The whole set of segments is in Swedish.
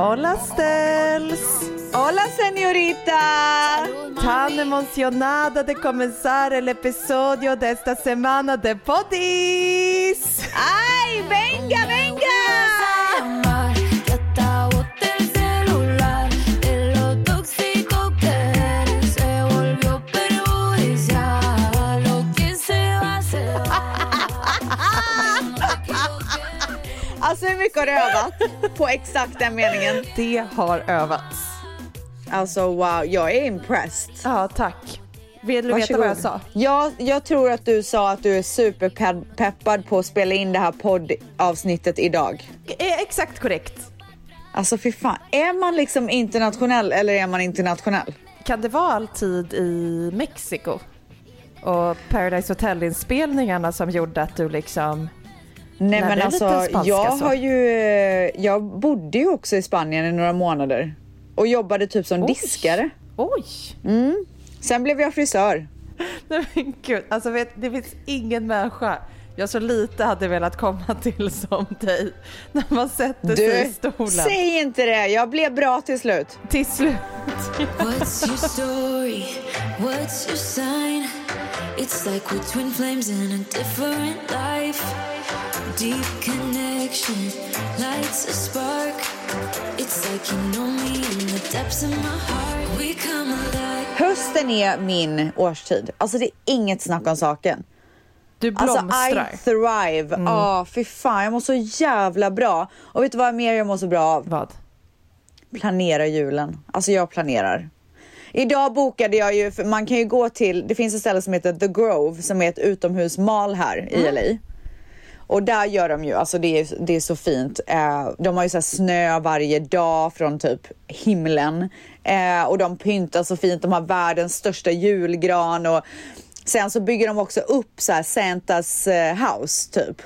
Hola stels! Hola señorita! Tan emocionada de comenzar el episodio de esta semana de Podis! ¡Ay, venga, venga! Alltså hur mycket har du övat på exakt den meningen? Det har övats. Alltså wow, jag är impressed. Ja, tack. Vill du veta vad jag sa? Ja, jag tror att du sa att du är superpeppad på att spela in det här poddavsnittet idag. Eh, Exakt korrekt. Alltså fy fan, är man liksom internationell eller är man internationell? Kan det vara alltid i Mexiko? Och Paradise Hotel-inspelningarna som gjorde att du liksom... Nej men alltså, jag så. har ju, jag bodde ju också i Spanien i några månader och jobbade typ som Oj. diskare. Oj! Sen blev jag frisör. Nej men gud, alltså vet, det finns ingen människa jag så lite hade velat komma till som dig. När man sätter sig i Du, stolen. säg inte det, jag blev bra till slut. Till slut. What's your story? What's your sign? It's like we're twin flames in a different life. Deep connection lights a spark. It's like you know me in the depths of my heart. We come alive. Hösten är min årstid. Alltså det är inget snack om saken. Du Alltså blomstrar. I thrive. Ja, fy fan jag mår så jävla bra. Och vet du vad mer jag mår så bra av? Vad? planera julen. Alltså jag planerar. Idag bokade jag ju, för man kan ju gå till, det finns ett ställe som heter The Grove som är ett utomhusmal här i LA. Och där gör de ju, alltså det är, det är så fint. Eh, de har ju så här snö varje dag från typ himlen. Eh, och de pyntar så fint, de har världens största julgran och sen så bygger de också upp så här Santas eh, house typ.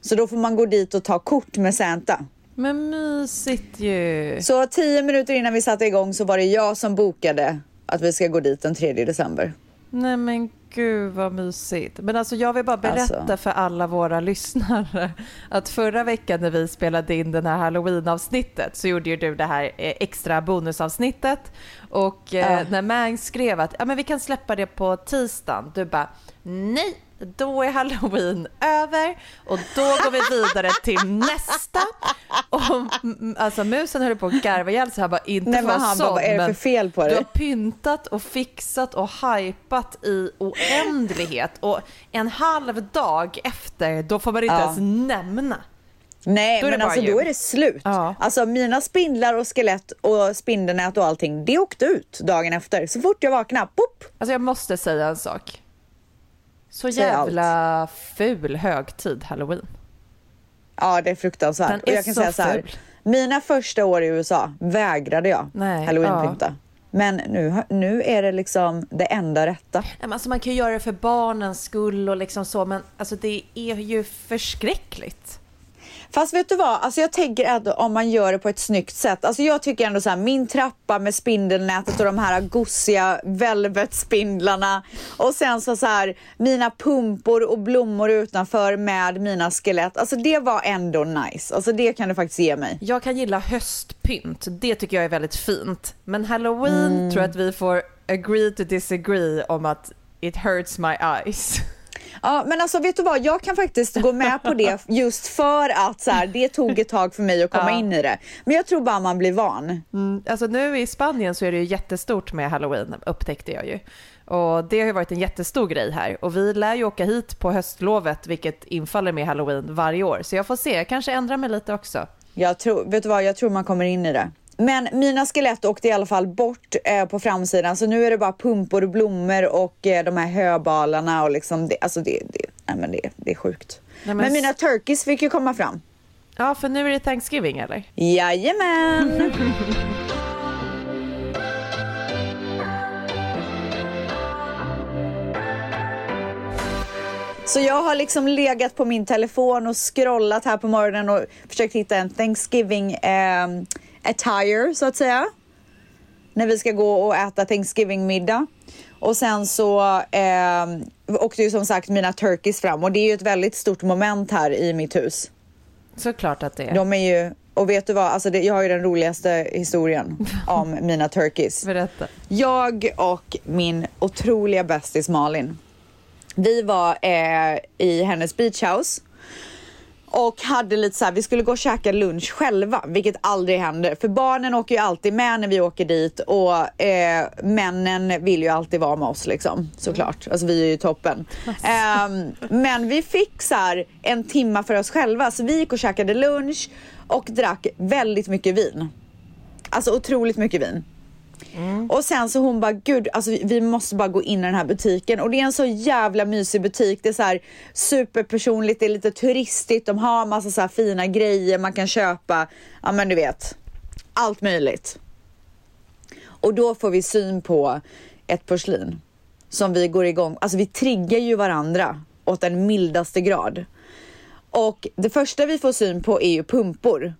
Så då får man gå dit och ta kort med Santa. Men mysigt ju. Så tio minuter innan vi satte igång så var det jag som bokade att vi ska gå dit den 3 december. Nej men gud vad mysigt. Men alltså jag vill bara berätta Alltså. för alla våra lyssnare att förra veckan när vi spelade in den här halloween-avsnittet så gjorde ju du det här eh, extra bonusavsnittet och Ja. när Mang skrev att ja, men vi kan släppa det på tisdagen, du bara nej, då är halloween över och då går vi vidare till nästa. Och mm, alltså musen höll på att garva ihjäl sig, han bara inte Nej, men han bara, sån, vad är det för fel på Du dig? har pyntat och fixat och hypat i oändlighet och en halv dag efter då får man inte Ja. ens nämna. Nej, men bara alltså då är det slut. Ja. Alltså mina spindlar och skelett och spindelnät och allting, det åkte ut dagen efter. Så fort jag vaknade, pop! Alltså jag måste säga en sak. Så jävla ful högtid halloween. Ja, det är fruktansvärt. Den och är jag kan så säga så här, ful. mina första år i USA vägrade jag Nej, halloweenpynta. Men nu, nu är det liksom det enda rätta. Alltså man kan ju göra det för barnens skull och liksom så men alltså det är ju förskräckligt. Fast vet du vad, alltså jag tänker att om man gör det på ett snyggt sätt. Alltså jag tycker ändå så här, min trappa med spindelnätet och de här gosiga velvetspindlarna. Och sen så, så här, mina pumpor och blommor utanför med mina skelett. Alltså det var ändå nice. Alltså det kan du faktiskt ge mig. Jag kan gilla höstpynt, det tycker jag är väldigt fint. Men halloween Mm. tror jag att vi får agree to disagree om att it hurts my eyes. Ja, men alltså vet du vad, jag kan faktiskt gå med på det just för att så här, det tog ett tag för mig att komma Ja. in i det. Men jag tror bara man blir van. Mm, alltså nu i Spanien så är det ju jättestort med halloween upptäckte jag ju. Och det har ju varit en jättestor grej här. Och vi lär ju åka hit på höstlovet vilket infaller med halloween varje år. Så jag får se, jag kanske ändrar mig lite också. Jag tror, vet du vad, jag tror man kommer in i det. Men mina skelett åkte i alla fall bort eh, på framsidan så nu är det bara pumpor och blommor och eh, de här höbalarna och liksom det, alltså det, det, nej men det, det är sjukt. Nej, men, men- mina turkeys fick ju komma fram. Ja, för nu är det Thanksgiving eller? Jajamän! Så jag har liksom legat på min telefon och scrollat här på morgonen och försökt hitta en Thanksgiving eh, attire så att säga. När vi ska gå och äta Thanksgiving-middag. Och sen så eh, åkte ju som sagt mina turkeys fram och det är ju ett väldigt stort moment här i mitt hus. Såklart att det är. De är ju, och vet du vad, alltså det, jag har ju den roligaste historien om mina turkeys. Berätta. Jag och min otroliga bästis Malin, vi var eh, i hennes beachhouse och hade lite så här, vi skulle gå och käka lunch själva, vilket aldrig händer. För barnen åker ju alltid med när vi åker dit och eh, männen vill ju alltid vara med oss liksom, såklart. Alltså vi är ju toppen. Eh, men vi fick så här en timma för oss själva, så vi gick och käkade lunch och drack väldigt mycket vin. Alltså otroligt mycket vin. Mm. Och sen så hon bara, gud, alltså vi- vi måste bara gå in i den här butiken. Och det är en så jävla mysig butik. Det är så här superpersonligt, det är lite turistigt. De har massa så här fina grejer man kan köpa. Ja men du vet, allt möjligt. Och då får vi syn på ett porslin som vi går igång. Alltså vi triggar ju varandra åt den mildaste grad. Och det första vi får syn på är ju pumpor.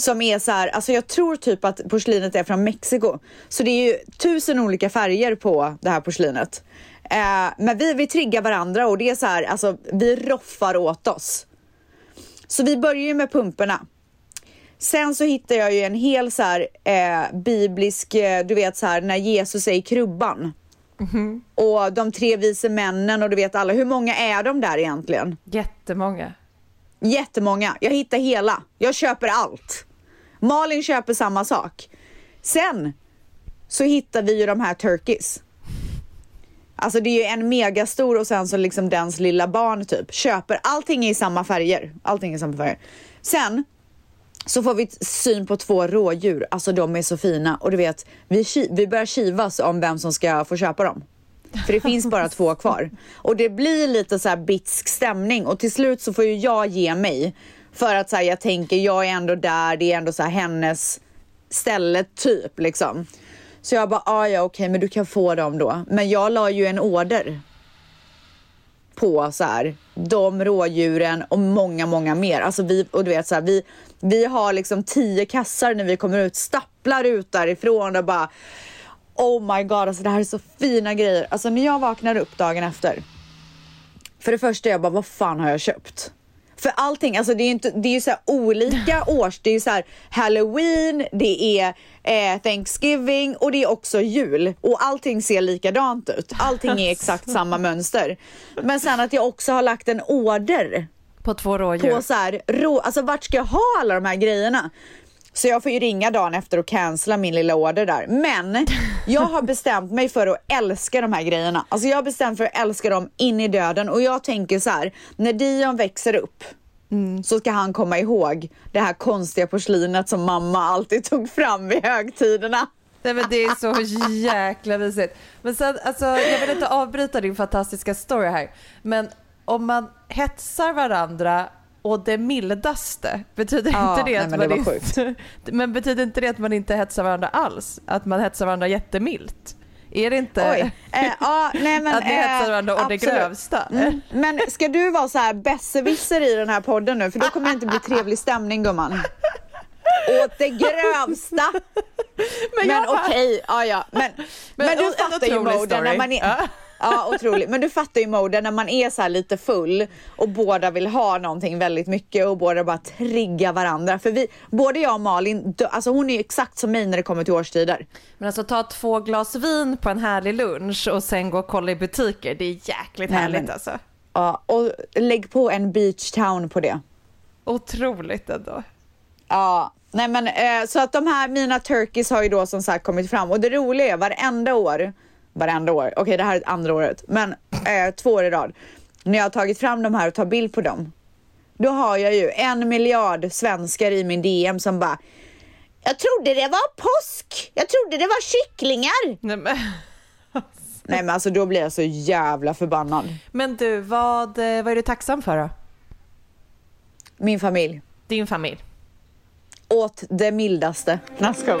Som är så här, alltså jag tror typ att porslinet är från Mexiko. Så det är ju tusen olika färger på det här porslinet. Eh, men vi, vi triggar varandra och det är så här, alltså vi roffar åt oss. Så vi börjar ju med pumporna. Sen så hittar jag ju en hel så här eh, biblisk, eh, du vet så här när Jesus är i krubban. Och de tre vise männen och du vet alla, hur många är de där egentligen? Jättemånga. Jättemånga. Jag hittar hela. Jag köper allt. Malin köper samma sak. Sen så hittar vi ju de här turkeys. Alltså det är ju en megastor och sen så liksom dens lilla barn typ. Köper. Allting är i samma färger. Allting är i samma färger. Sen så får vi syn på två rådjur. Alltså de är så fina. Och du vet, vi, vi börjar kivas om vem som ska få köpa dem. För det finns bara två kvar. Och det blir lite så här bitsk stämning och till slut så får ju jag ge mig. För att så här, jag tänker, jag är ändå där, det är ändå så här hennes ställe typ liksom. Så jag bara, ah, ja okej men du kan få dem då. Men jag la ju en order på så här, de rådjuren och många, många mer. Alltså vi, och du vet så här, vi, vi har liksom tio kassar när vi kommer ut, stapplar ut därifrån och bara Oh my god, alltså det här är så fina grejer. Alltså när jag vaknar upp dagen efter. För det första jag bara, vad fan har jag köpt? För allting, alltså det är ju inte, det är ju så olika års, det är ju så här halloween, det är eh, thanksgiving och det är också jul. Och allting ser likadant ut. Allting är exakt samma mönster. Men sen att jag också har lagt en order På två rådjur. på så här, rå, alltså vart ska jag ha alla de här grejerna? Så jag får ju ringa dagen efter och cancella min lilla order där. Men jag har bestämt mig för att älska de här grejerna. Alltså jag har bestämt för att älska dem in i döden och jag tänker så här, när Dion växer upp så ska han komma ihåg det här konstiga porslinet som mamma alltid tog fram vid högtiderna. Nej, men det är så jäkla mysigt. Men sen, alltså, jag vill inte avbryta din fantastiska story här, men om man hetsar varandra och det mildaste, betyder Ja, inte det nej, att men man det inte, men betyder inte det att man inte hetsar varandra alls? Att man hetsar varandra jättemilt? Är det inte Oj. Eh, nej, men, att ni hetsar eh, varandra å det grövsta? Mm. Men ska du vara så här besserwisser i den här podden nu? För då kommer det inte bli trevlig stämning gumman. Åt det grövsta. Men, bara- okej, ja ja. Men, men, Men du fattar ju moden när man är... Ja. Ja, otroligt. Men du fattar ju moden när man är så lite full och båda vill ha någonting väldigt mycket och båda bara triggar varandra. För vi, både jag och Malin, alltså hon är ju exakt som mig när det kommer till årstider. Men alltså ta två glas vin på en härlig lunch och sen gå och kolla i butiker, det är jäkligt Nej, härligt men- alltså. Ja, och lägg på en beach town på det. Otroligt ändå. Ja, nej men eh, så att de här mina turkeys har ju då som sagt kommit fram och det roliga är varenda år, varenda år, okej det här är andra året, men eh, två år i rad, när jag har tagit fram de här och tar bild på dem, då har jag ju en miljard svenskar i min DM som bara jag trodde det var påsk, jag trodde det var kycklingar. Nej, men... Nej men alltså då blir jag så jävla förbannad. men du, vad, eh, vad är du tacksam för då? Min familj, Din familj? åt det mildaste. Nej,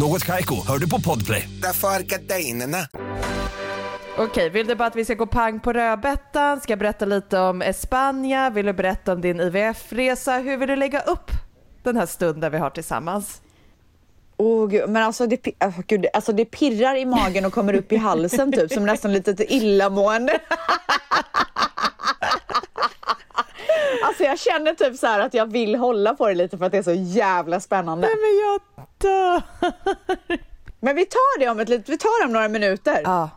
Något Kaiko, hör du på Podplay. Därför är gardinerna. Okej, vill du bara att vi ska gå pang på rödbetan? Ska jag berätta lite om Espanja? Vill du berätta om din IVF-resa? Hur vill du lägga upp den här stunden vi har tillsammans? Åh gud, men alltså det, alltså, gud, alltså det pirrar i magen och kommer upp i halsen typ som nästan lite illamående. Alltså jag känner typ så att jag vill hålla på det lite för att det är så jävla spännande. Nej men jag dör! Men vi tar det om ett litet, vi tar det om några minuter. Ja,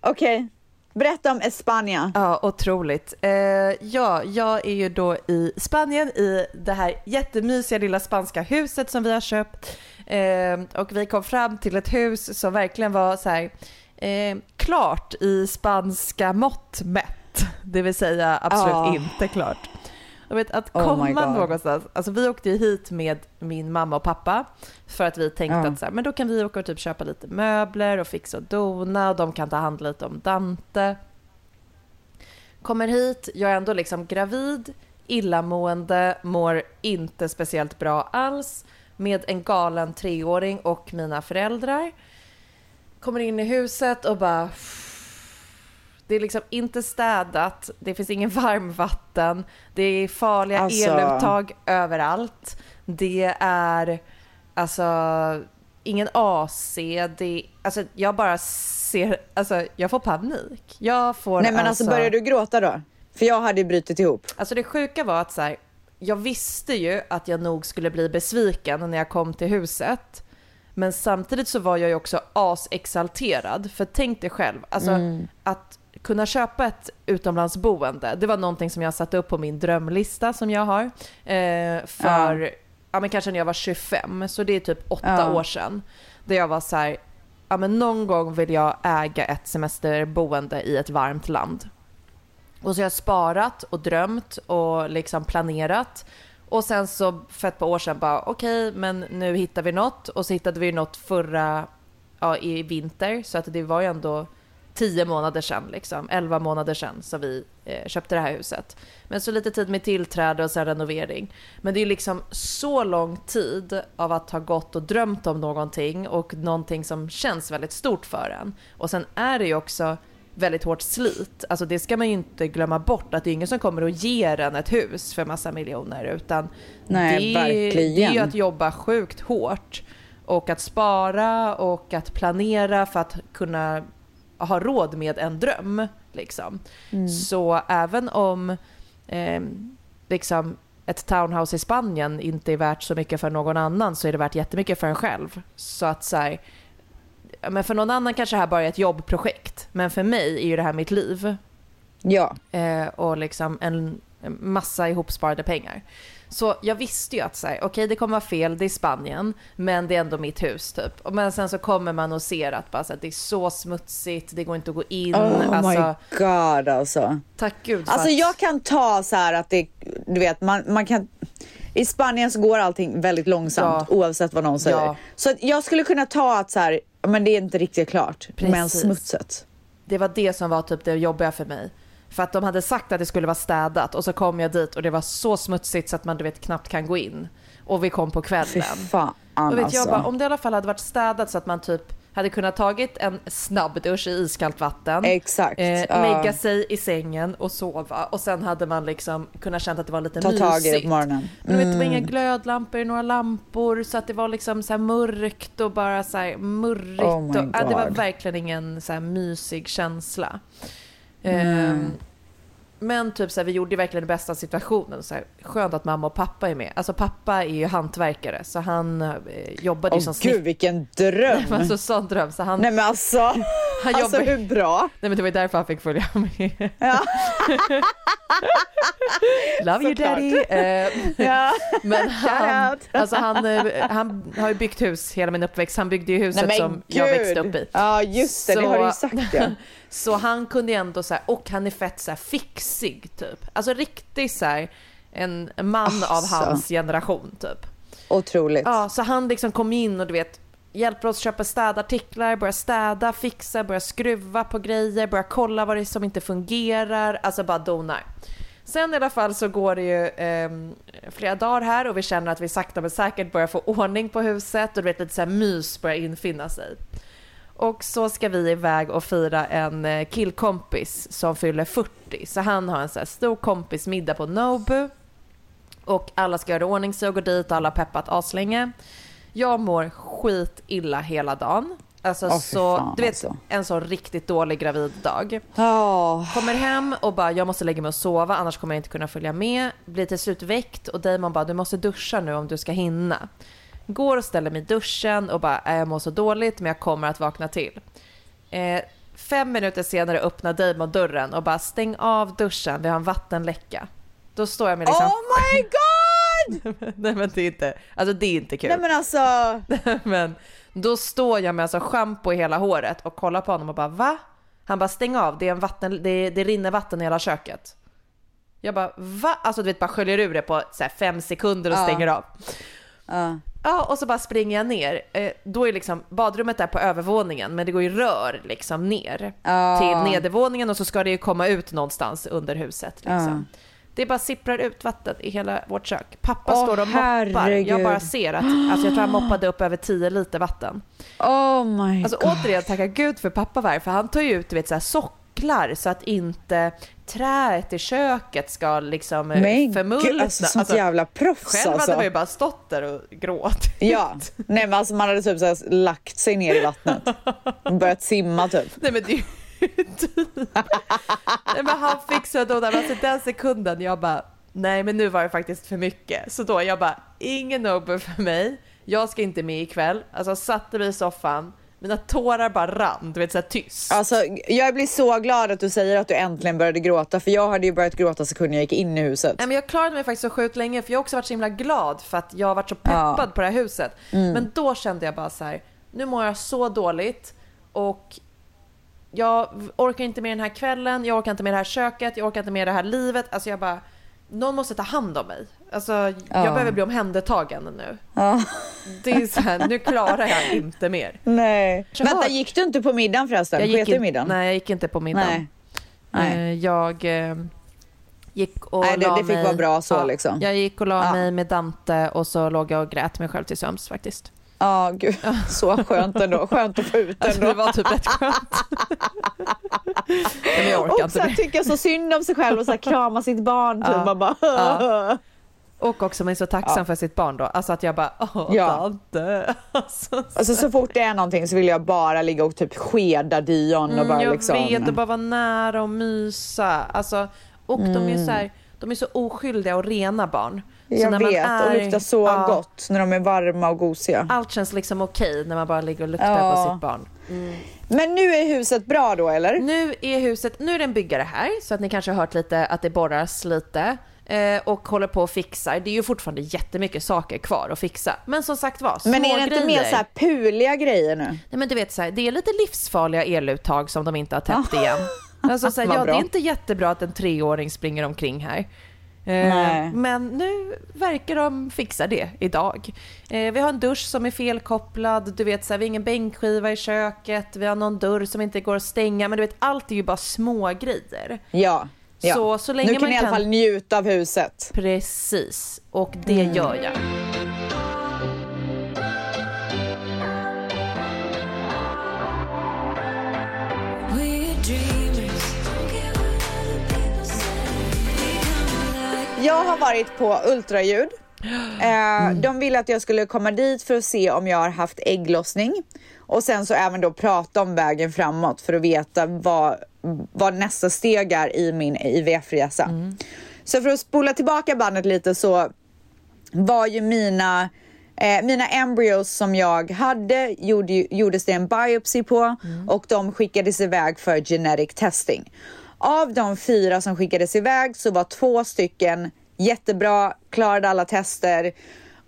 Okej, berätta om Espanja. ja otroligt. Eh, ja, jag är ju då i Spanien i det här jättemysiga lilla spanska huset som vi har köpt. Eh, och vi kom fram till ett hus som verkligen var så här eh, klart i spanska mått mätt. Det vill säga absolut Ja. inte klart. Jag vet att Oh komma God. någonstans, alltså vi åkte ju hit med min mamma och pappa för att vi tänkte Ja. att så här, men då kan vi åka och typ köpa lite möbler och fixa och dona och de kan ta hand lite om Dante. Kommer hit, jag är ändå liksom gravid, illamående, mår inte speciellt bra alls med en galen treåring och mina föräldrar. Kommer in i huset och bara det är liksom inte städat, det finns ingen varmvatten, det är farliga Alltså- eluttag överallt. Det är alltså ingen AC, det alltså jag bara ser, alltså jag får panik. Jag får Nej men alltså börjar du gråta då? För jag hade ju brutit ihop. Alltså det sjuka var att så här, jag visste ju att jag nog skulle bli besviken när jag kom till huset. Men samtidigt så var jag ju också asexalterad. För tänk dig själv, alltså att kunna köpa ett utomlandsboende, det var någonting som jag satte upp på min drömlista som jag har. Eh, för, ja. men kanske när jag var 25, så det är typ åtta Ja. år sedan. Där jag var så här, ja men någon gång vill jag äga ett semesterboende i ett varmt land. Och så har jag sparat och drömt och liksom planerat. Och sen så för ett par år sedan bara okej, men nu hittar vi något. Och så hittade vi något förra, ja i vinter. Så att det var ju ändå tio månader sedan, liksom, elva månader sedan som vi eh, köpte det här huset. Men så lite tid med tillträde och sen renovering. Men det är liksom så lång tid av att ha gått och drömt om någonting och någonting som känns väldigt stort för en. Och sen är det ju också väldigt hårt slit. Alltså det ska man ju inte glömma bort att det är ingen som kommer att ge en ett hus för massa miljoner utan Nej, det, verkligen. det är ju att jobba sjukt hårt och att spara och att planera för att kunna ha råd med en dröm. Liksom. Så även om eh, liksom ett townhouse i Spanien inte är värt så mycket för någon annan så är det värt jättemycket för en själv. Så att så här, men för någon annan kanske det här bara är ett jobbprojekt. Men för mig är ju det här mitt liv Ja. eh, och liksom en massa ihopsparade pengar. Så jag visste ju att så här, okej det kommer vara fel, det är Spanien, men det är ändå mitt hus typ. Men sen så kommer man och ser att, bara, så att det är så smutsigt, det går inte att gå in. Oh alltså, my god alltså. tack gud Alltså att, jag kan ta så här att det, du vet, man, man kan... I Spanien så går allting väldigt långsamt Ja. oavsett vad någon säger. Ja. Så jag skulle kunna ta att så här, men det är inte riktigt klart. Men Precis. smutset. det var det som var typ det jobbiga för mig. För att de hade sagt att det skulle vara städat och så kom jag dit och det var så smutsigt så att man du vet knappt kan gå in. Och vi kom på Fy kvällen. fan Och vet alltså. jag bara, om det i alla fall hade varit städat så att man typ hade kunnat tagit en snabbdusch i iskallt vatten. Exakt, Eh, ja. Lägga sig i sängen och sova. Och sen hade man liksom kunnat känna att det var lite Ta mysigt. tag i det på morgonen. Mm. Men det var inga glödlampor, några lampor. Så att det var liksom så mörkt och bara så här murrigt. Oh och, ja, det var verkligen ingen så här mysig känsla. Mm. Men typ så här, vi gjorde verkligen det bästa av situationen. Så här, skönt att mamma och pappa är med. Alltså pappa är ju hantverkare så han eh, jobbade Åh ju som gud snickare. vilken dröm! Alltså sån dröm. Så han, Nej men alltså, han alltså jobbar- hur bra? Nej men det var ju därför han fick följa med. Ja. Love you Såklart. daddy. Eh, Ja. Men han, alltså han, eh, han har ju byggt hus hela min uppväxt. Han byggde ju huset Nej, som jag gud. växte upp i. Ja just det, det har du ju sagt ja. Så han kunde ju ändå så här, och han är fett så här fixig typ. Alltså riktigt så här, en man av Alltså. hans generation typ. Otroligt. Ja, så han liksom kom in och du vet, hjälper oss köpa städartiklar, börja städa, fixa, börja skruva på grejer, börja kolla vad det är som inte fungerar, alltså bara donar. Sen i alla fall så går det ju ehm, flera dagar här och vi känner att vi sakta men säkert börjar få ordning på huset och du vet lite så här mys börjar infinna sig. Och så ska vi iväg och fira en eh, killkompis som fyller 40. Så han har en så här stor kompismiddag på Nobu. Och alla ska göra ordning sig och gå dit och alla har peppat aslänge. Jag mår skit illa hela dagen. Alltså fy så, fan, du vet alltså. en sån riktigt dålig graviddag. Ja. Kommer hem och bara jag måste lägga mig och sova annars kommer jag inte kunna följa med. Blir till slut väckt och Damon bara du måste duscha nu om du ska hinna. Går och ställer mig i duschen och bara "Äh, jag mår så dåligt men jag kommer att vakna till. Eh, fem minuter senare öppnar Damon dörren och bara stäng av duschen, vi har en vattenläcka. Då står jag med liksom... Oh my god! Nej men det är inte, alltså det är inte kul. Nej men alltså, Men då står jag med alltså schampo i hela håret och kollar på honom och bara va? Han bara stäng av, det, är en vatten, det, det rinner vatten i hela köket. Jag bara va? Alltså du vet bara sköljer ur det på så fem sekunder och Ja. stänger av. ja. Ja och så bara springer jag ner. Eh, då är liksom badrummet där på övervåningen men det går ju rör liksom ner Ja. till nedervåningen och så ska det ju komma ut någonstans under huset. Liksom. Det bara sipprar ut vatten i hela vårt kök. Pappa Åh, står och moppar. herregud. Jag bara ser att, alltså jag tror han moppade upp över 10 liter vatten. oh my Alltså god. återigen tacka gud för pappa var för han tar ju ut du vet, så här, socklar så att inte träet i köket ska liksom eh, förmultna. gud, alltså sånt jävla proffs Själv alltså. hade man ju bara stått där och gråtit. Ja, nej men alltså man hade typ så här lagt sig ner i vattnet och börjat simma typ. Nej men det typ... Nej men han fixade och där, alltså den sekunden jag bara, nej men nu var det faktiskt för mycket. Så då jag bara, ingen Nobel för mig, jag ska inte med ikväll. Alltså satte mig i soffan, mina tårar bara rann, du vet såhär tyst. Alltså jag blir så glad att du säger att du äntligen började gråta för jag hade ju börjat gråta sekunden jag gick in i huset. Nej, men jag klarade mig faktiskt så sjukt länge för jag har också varit så himla glad för att jag har varit så peppad Ja. på det här huset. Men då kände jag bara så här, nu mår jag så dåligt och jag orkar inte med den här kvällen, jag orkar inte med det här köket, jag orkar inte med det här livet. Alltså jag bara, någon måste ta hand om mig. Alltså jag Ja. behöver bli omhändertagen nu. Ja. Det är så här, nu klarar jag inte mer. Nej. Jag Vänta, gick du inte på middagen förresten? Jag gick in, middagen? nej, jag gick inte på middagen. Nej. Nej. Eh, Jag eh, gick och Nej, det- la det fick mig, vara bra så, liksom. Jag gick och la Ja. mig med Dante och så låg jag och grät mig själv till sömns faktiskt. Ja, gud. Så skönt ändå. Skönt att få ut Alltså, ändå. det var typ rätt skönt. Orkar Och inte så mer. tycka så synd om sig själv och så här, krama sitt barn. Typ. Ja. Man bara, Ja. Och också man är så tacksam Ja. för sitt barn då. Alltså att jag bara, åh Ja. Dante. Alltså, Alltså så fort det är någonting så vill jag bara ligga och typ skeda Dion och bara Mm, jag liksom... vet, och bara vara nära och mysa. Alltså, och de är ju så här, de är så oskyldiga och rena barn. Jag när vet, och är- luktar så ja, gott när de är varma och gosiga. Allt känns liksom okej när man bara ligger och luktar Ja. på sitt barn. Men nu är huset bra då eller? Nu är huset, nu är det en byggare här så att ni kanske har hört lite att det borras lite eh, och håller på och fixar. Det är ju fortfarande jättemycket saker kvar att fixa. Men som sagt var, små Men är det inte grejer. mer så här puliga grejer nu? Nej men du vet så här, det är lite livsfarliga eluttag som de inte har täppt igen. Alltså så här, ja, det är inte jättebra att en treåring springer omkring här. Eh, Nej. men nu verkar de fixa det idag. Eh, vi har en dusch som är felkopplad, du vet så här, vi har ingen bänkskiva i köket, vi har någon dörr som inte går att stänga, men du vet allt är ju bara små grejer. Ja. ja. Så- så länge nu kan man ni i alla fall njuta av huset. Precis, och det Mm. gör jag. Jag har varit på ultraljud. Eh, De ville att jag skulle komma dit för att se om jag har haft ägglossning. Och sen så även då prata om vägen framåt för att veta vad, vad nästa steg är i min IVF-resa. Så för att spola tillbaka bandet lite så var ju mina Eh, mina embryos som jag hade gjorde, gjordes det en biopsy på. Och de skickades iväg för genetic testing. Av de fyra som skickades iväg så var två stycken jättebra, klarade alla tester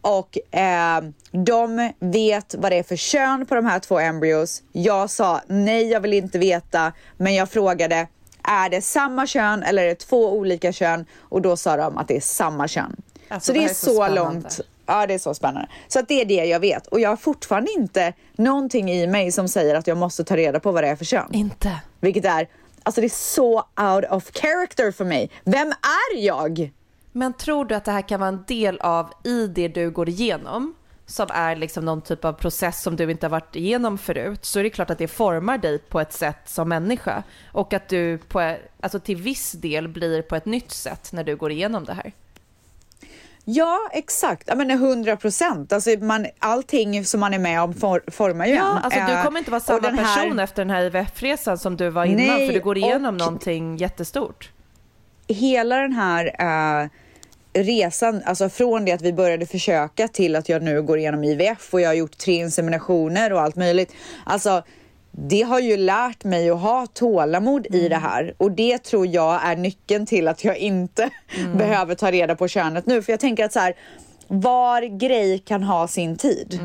och eh, de vet vad det är för kön på de här två embryos. Jag sa nej, jag vill inte veta, men jag frågade är det samma kön eller är det två olika kön? Och då sa de att det är samma kön. Alltså, så det det är är så så, långt. Ja, det är så spännande. Så att det är det jag vet. Och jag har fortfarande inte någonting i mig som säger att jag måste ta reda på vad det är för kön. Inte. Vilket är, alltså det är så out of character för mig. Vem är jag? Men tror du att det här kan vara en del av i det du går igenom? Som är liksom någon typ av process som du inte har varit igenom förut. Så är det klart att det formar dig på ett sätt som människa. Och att du på, alltså till viss del blir på ett nytt sätt när du går igenom det här. Ja, exakt. Jag menar 100 procent. Alltså man, allting som man är med om for, formar ju en. Ja, alltså du Eh, kommer inte vara samma här- person efter den här IVF-resan som du var innan. Nej, för du går igenom och- någonting jättestort. hela den här eh, resan, alltså från det att vi började försöka till att jag nu går igenom IVF och jag har gjort tre inseminationer och allt möjligt. Alltså, det har ju lärt mig att ha tålamod i det här och det tror jag är nyckeln till att jag inte behöver ta reda på könet nu. För jag tänker att så här, var grej kan ha sin tid.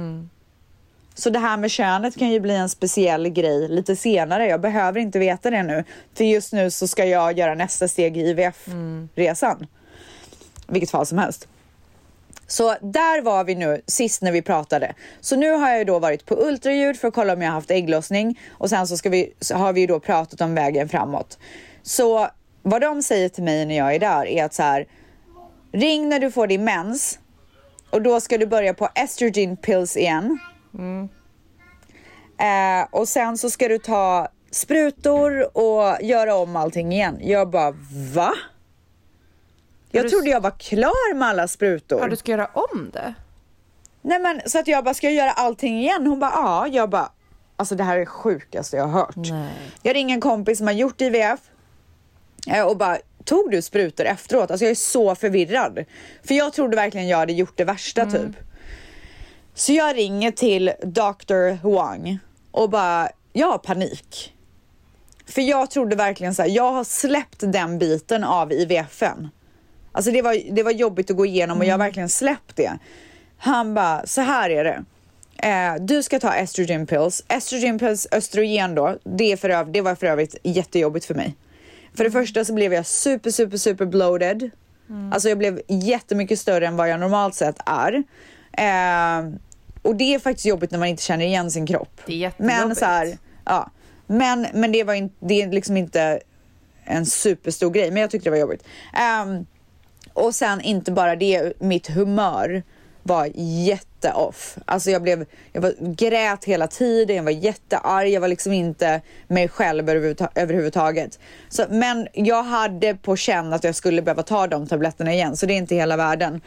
Så det här med könet kan ju bli en speciell grej lite senare. Jag behöver inte veta det nu. För just nu så ska jag göra nästa steg i IVF-resan. Vilket fall som helst. Så där var vi nu sist när vi pratade. Så nu har jag då varit på ultraljud för att kolla om jag har haft ägglossning och sen så, vi, så har vi då pratat om vägen framåt. Så vad de säger till mig när jag är där är att så här ring när du får din mens och då ska du börja på estrogen pills igen. Eh, och sen så ska du ta sprutor och göra om allting igen. Jag bara va? Jag du- trodde jag var klar med alla sprutor. Ja, du ska göra om det. Nej men så att jag bara, ska jag göra allting igen? Hon bara, ja. Jag bara, alltså det här är det sjukaste jag har hört. Nej. Jag ringer en kompis som har gjort IVF eh, och bara, tog du sprutor efteråt? Alltså jag är så förvirrad. För jag trodde verkligen jag hade gjort det värsta typ. Så jag ringer till Dr. Wang och bara, jag har panik. För jag trodde verkligen så här, jag har släppt den biten av IVFen. Alltså det var, det var jobbigt att gå igenom och jag har verkligen släppt det. Han bara, så här är det. Eh, du ska ta estrogen pills. Estrogen pills, östrogen då, det, för öv- det var för övrigt jättejobbigt för mig. För det första så blev jag super, super, super bloated. Alltså jag blev jättemycket större än vad jag normalt sett är. Eh, och det är faktiskt jobbigt när man inte känner igen sin kropp. Det är jättejobbigt. Men så här, ja. Men, men det var in, det är liksom inte en superstor grej, men jag tyckte det var jobbigt. Ehm, och sen inte bara det, mitt humör var jätteoff. Alltså jag blev, jag var, grät hela tiden, jag var jättearg, jag var liksom inte mig själv överhuvudta- överhuvudtaget. Så, men jag hade på känn att jag skulle behöva ta de tabletterna igen, så det är inte hela världen.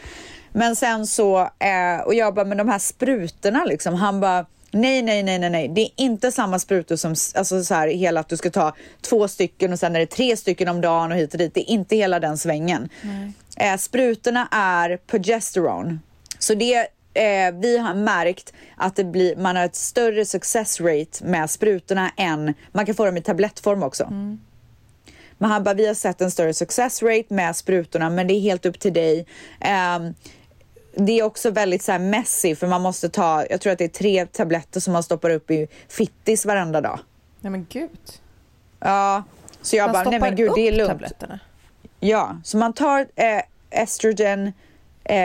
Men sen så, eh, och jag bara, men de här sprutorna liksom, han bara, Nej, nej, nej, nej, nej. Det är inte samma sprutor som alltså så här, hela att du ska ta två stycken och sen är det tre stycken om dagen och hit och dit. Det är inte hela den svängen. Eh, sprutorna är progesteron. Så det eh, vi har märkt att det blir, man har ett större success rate med sprutorna än, man kan få dem i tablettform också. Men han bara, vi har sett en större success rate med sprutorna, men det är helt upp till dig. Ehm, det är också väldigt så här messy för man måste ta, jag tror att det är tre tabletter som man stoppar upp i fittis varenda dag. Nej men gud. Ja, så jag Man bara, nej men gud det är lugnt. tabletterna. Ja, så man tar eh, estrogen eh,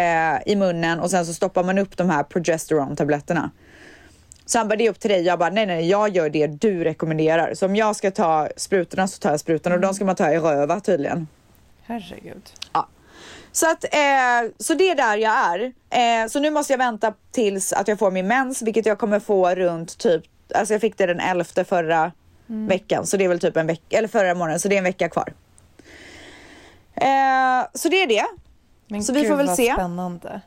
i munnen och sen så stoppar man upp de här progesteron-tabletterna. Så han bara, det är upp till dig. Jag bara, nej, nej, jag gör det du rekommenderar. Så om jag ska ta sprutorna så tar jag sprutorna och de ska man ta i röva tydligen. Herregud. Så, att, eh, så det är där jag är. Eh, så nu måste jag vänta tills att jag får min mens, vilket jag kommer få runt typ, alltså jag fick det den 11 förra veckan, så det är väl typ en vecka, eller förra månaden, så det är en vecka kvar. Eh, så det är det. Men Så vi gud, får väl vad se. spännande.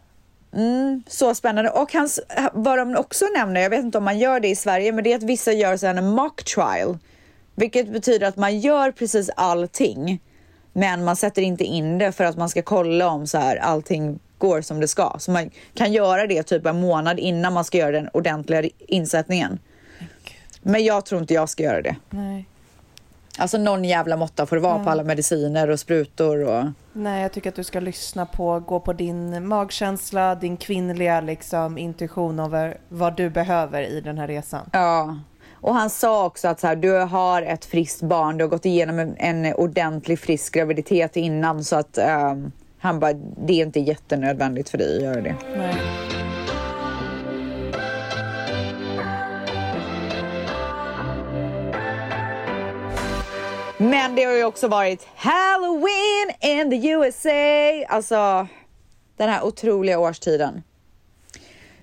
Mm, så spännande. Och hans, vad de också nämner, jag vet inte om man gör det i Sverige, men det är att vissa gör en mock trial. Vilket betyder att man gör precis allting, men man sätter inte in det för att man ska kolla om så här allting går som det ska. Så man kan göra det typ en månad innan man ska göra den ordentliga insättningen. Men jag tror inte jag ska göra det. Nej. Alltså någon jävla måtta får det vara på alla mediciner och sprutor och... Nej, jag tycker att du ska lyssna på, gå på din magkänsla, din kvinnliga liksom, intuition över vad du behöver i den här resan. Ja. Och han sa också att så här, du har ett friskt barn, du har gått igenom en, en ordentlig frisk graviditet innan så att ehm, han bara, det är inte jättenödvändigt för dig att göra det. Nej. Men det har ju också varit Halloween in the USA. Alltså den här otroliga årstiden.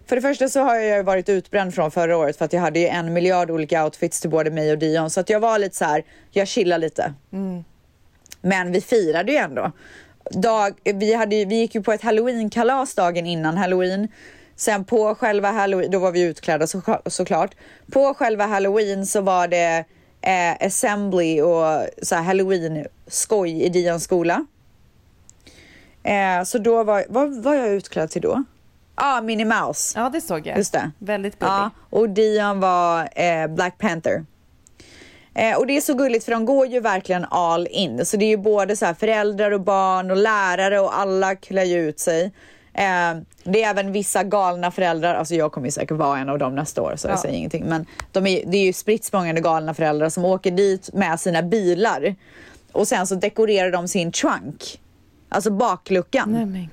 För det första så har jag ju varit utbränd från förra året för att jag hade ju en miljard olika outfits till både mig och Dion. Så att jag var lite så här, jag chillar lite. Men vi firade ju ändå. Dag, vi, hade, vi gick ju på ett halloween-kalas dagen innan halloween. Sen på själva halloween, då var vi utklädda så, såklart. På själva halloween så var det eh, assembly och så halloween-skoj i Dions skola. Eh, så då var, vad var jag utklädd till då? Ja, ah, Minnie Mouse. Ja, det såg jag. Just det. Väldigt billig. Ja, och Dion var eh, Black Panther. Eh, och det är så gulligt för de går ju verkligen all in. Så det är ju både så här föräldrar och barn och lärare och alla klär ju ut sig. Eh, det är även vissa galna föräldrar, alltså jag kommer ju säkert vara en av dem nästa år så jag Ja. säger ingenting. Men de är, det är ju spritt språngande galna föräldrar som åker dit med sina bilar. Och sen så dekorerar de sin trunk. Alltså bakluckan. Nej.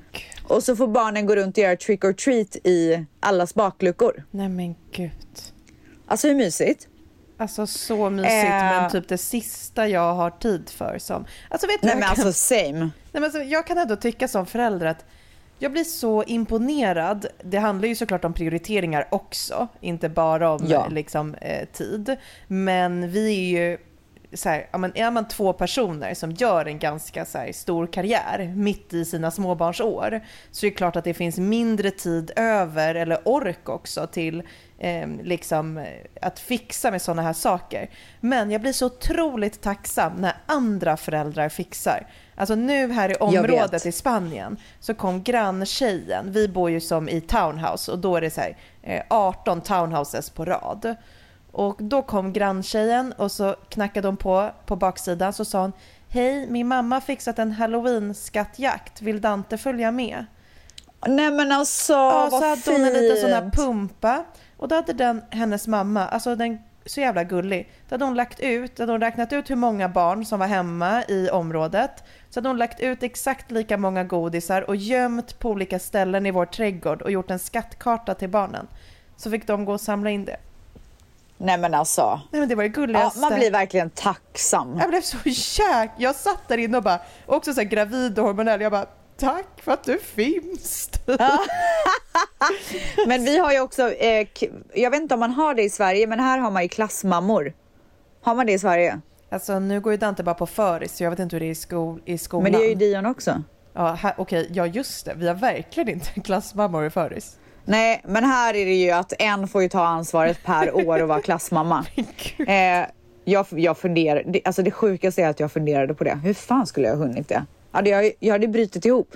Och så får barnen gå runt och göra trick or treat i allas bakluckor. Nej men gud. Alltså hur mysigt? Alltså så mysigt, Eh. men typ det sista jag har tid för som... Alltså vet du, Nej men kan- alltså same. Nej, men alltså, jag kan ändå tycka som förälder att jag blir så imponerad. Det handlar ju såklart om prioriteringar också, inte bara om Ja. liksom, eh, tid. Men vi är ju, så här, ja, men är man två personer som gör en ganska så här, stor karriär mitt i sina småbarnsår så är det klart att det finns mindre tid över, eller ork också, till eh, liksom, eh, att fixa med sådana här saker. Men jag blir så otroligt tacksam när andra föräldrar fixar. Alltså nu här i området i Spanien så kom granntjejen, vi bor ju som i townhouse och då är det så här, eh, 18 townhouses på rad. Och då kom granntjejen och så knackade hon på på baksidan så sa hon Hej, min mamma fixat en halloween-skattjakt, vill Dante följa med? Nej men alltså Ja, så vad hade hon en liten sån här fint. pumpa och då hade den, hennes mamma, alltså den så jävla gullig, då hade hon lagt ut, då hade hon räknat ut hur många barn som var hemma i området. Så hade hon lagt ut exakt lika många godisar och gömt på olika ställen i vår trädgård och gjort en skattkarta till barnen. Så fick de gå och samla in det. Nej men alltså. Nej men det var det Ja, gulligaste. man blir verkligen tacksam. Jag blev så jäk... Jag satt där inne och bara, också så gravid och hormonell, jag bara tack för att du finns. Men vi har ju också, eh, jag vet inte om man har det i Sverige, men här har man ju klassmammor. Har man det i Sverige? Alltså nu går ju Dante bara på föris så jag vet inte hur det är i, skol, i skolan. Men det är ju Dion också. Ja, okej, ja just det. Vi har verkligen inte klassmammor i föris. Nej, men här är det ju att en får ju ta ansvaret per år och vara klassmamma. Eh, jag, jag funderar, det, alltså det sjukaste är att jag funderade på det. Hur fan skulle jag ha hunnit det? Hade jag, jag hade brutit ihop.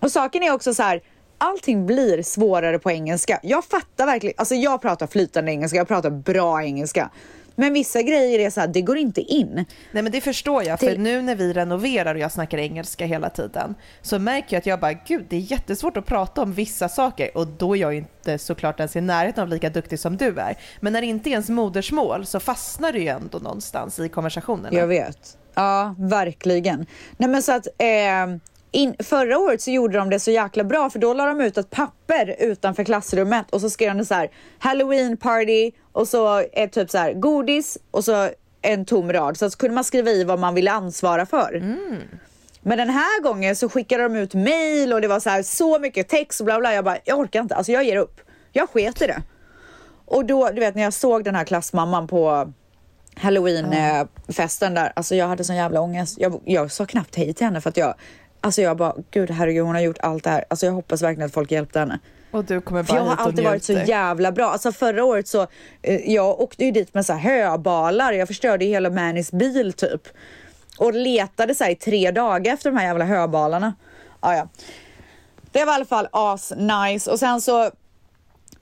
Och saken är också så här, allting blir svårare på engelska. Jag fattar verkligen, alltså jag pratar flytande engelska, jag pratar bra engelska. Men vissa grejer är så här, det går inte in. Nej men det förstår jag, för nu när vi renoverar och jag snackar engelska hela tiden så märker jag att jag bara, gud det är jättesvårt att prata om vissa saker och då är jag ju inte såklart ens i närheten av lika duktig som du är. Men när det inte är ens modersmål så fastnar du ju ändå någonstans i konversationerna. Jag vet. Ja, verkligen. Nej men så att eh, in, förra året så gjorde de det så jäkla bra för då la de ut ett papper utanför klassrummet och så skrev de så här Halloween party och så ett typ så här godis och så en tom rad så, så kunde man skriva i vad man ville ansvara för. Men den här gången så skickade de ut mail och det var så här så mycket text och bla bla. Jag bara, jag orkar inte, alltså jag ger upp. Jag sket i det. Och då, du vet när jag såg den här klassmamman på halloween-festen där, alltså jag hade sån jävla ångest. Jag, jag sa knappt hej till henne för att jag, alltså jag bara, gud herregud hon har gjort allt det här. Alltså jag hoppas verkligen att folk hjälpte henne. Och du kommer För bara jag har alltid varit så jävla bra. Alltså förra året så, eh, jag åkte ju dit med så här höbalar. Jag förstörde ju hela Mannys bil typ. Och letade så här i tre dagar efter de här jävla höbalarna. Ah, ja. Det var i alla fall as nice. Och sen så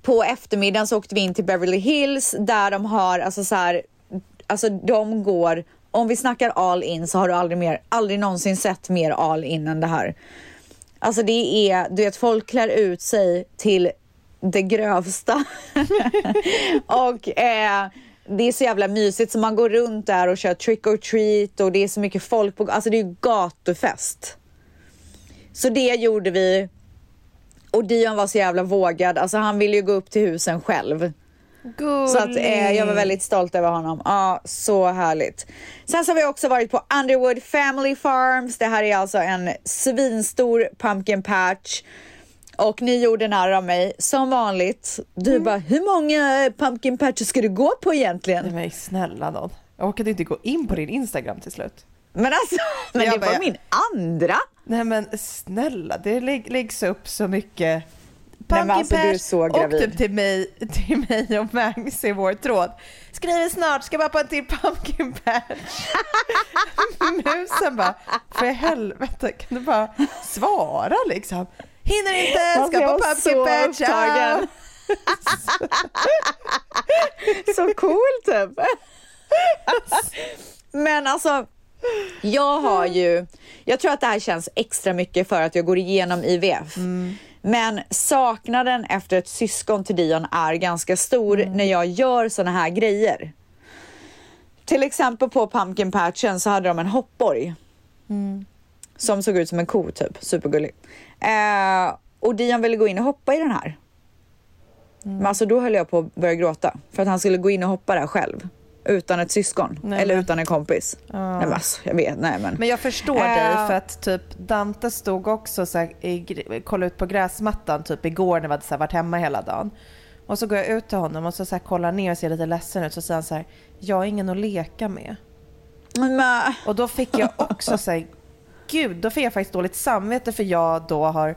på eftermiddagen så åkte vi in till Beverly Hills där de har alltså så här, alltså de går, om vi snackar all in så har du aldrig mer, aldrig någonsin sett mer all in än det här. Alltså det är, du vet folk klär ut sig till det grövsta. och eh, det är så jävla mysigt så man går runt där och kör trick or treat och det är så mycket folk på, alltså det är ju gatufest. Så det gjorde vi. Och Dion var så jävla vågad, alltså han ville ju gå upp till husen själv. Så att eh, jag var väldigt stolt över honom. Ja, så härligt. Sen så har vi också varit på Underwood Family Farms. Det här är alltså en svinstor pumpkin patch. Och ni gjorde narr av mig som vanligt. Du bara, hur många pumpkin patches ska du gå på egentligen? Men snälla nån. Jag orkade inte gå in på din Instagram till slut. Men alltså, men Jag det bara- var min andra. Nej men snälla, det lä- läggs upp så mycket Nej, pumpkin alltså, du är patch så och typ till mig, till mig och Mangs i vår tråd. Skriver snart, ska bara på en till pumpkin patch. Musen bara, för helvete kan du bara svara liksom? Hinner inte, Alltså, ska på pumpkin patch. upptagen. så cool typ. Men alltså, jag har ju, jag tror att det här känns extra mycket för att jag går igenom IVF. Men saknaden efter ett syskon till Dion är ganska stor när jag gör såna här grejer. Till exempel på pumpkin patchen så hade de en hoppborg. Som såg ut som en ko typ, supergullig. Eh, och Dion ville gå in och hoppa i den här. Men alltså då höll jag på att börja gråta. För att han skulle gå in och hoppa där själv. Utan ett syskon. Nej, eller men- utan en kompis. Nej men alltså, jag vet, nej men. Men jag förstår Eh. dig för att typ Dante stod också så här, i, kollade ut på gräsmattan typ igår när vi hade så här, varit hemma hela dagen. Och så går jag ut till honom och så, så här, kollar ner och ser lite ledsen ut så säger han så här, jag har ingen att leka med. Men, Och då fick jag också säga, gud, då fick jag faktiskt dåligt samvete för jag då har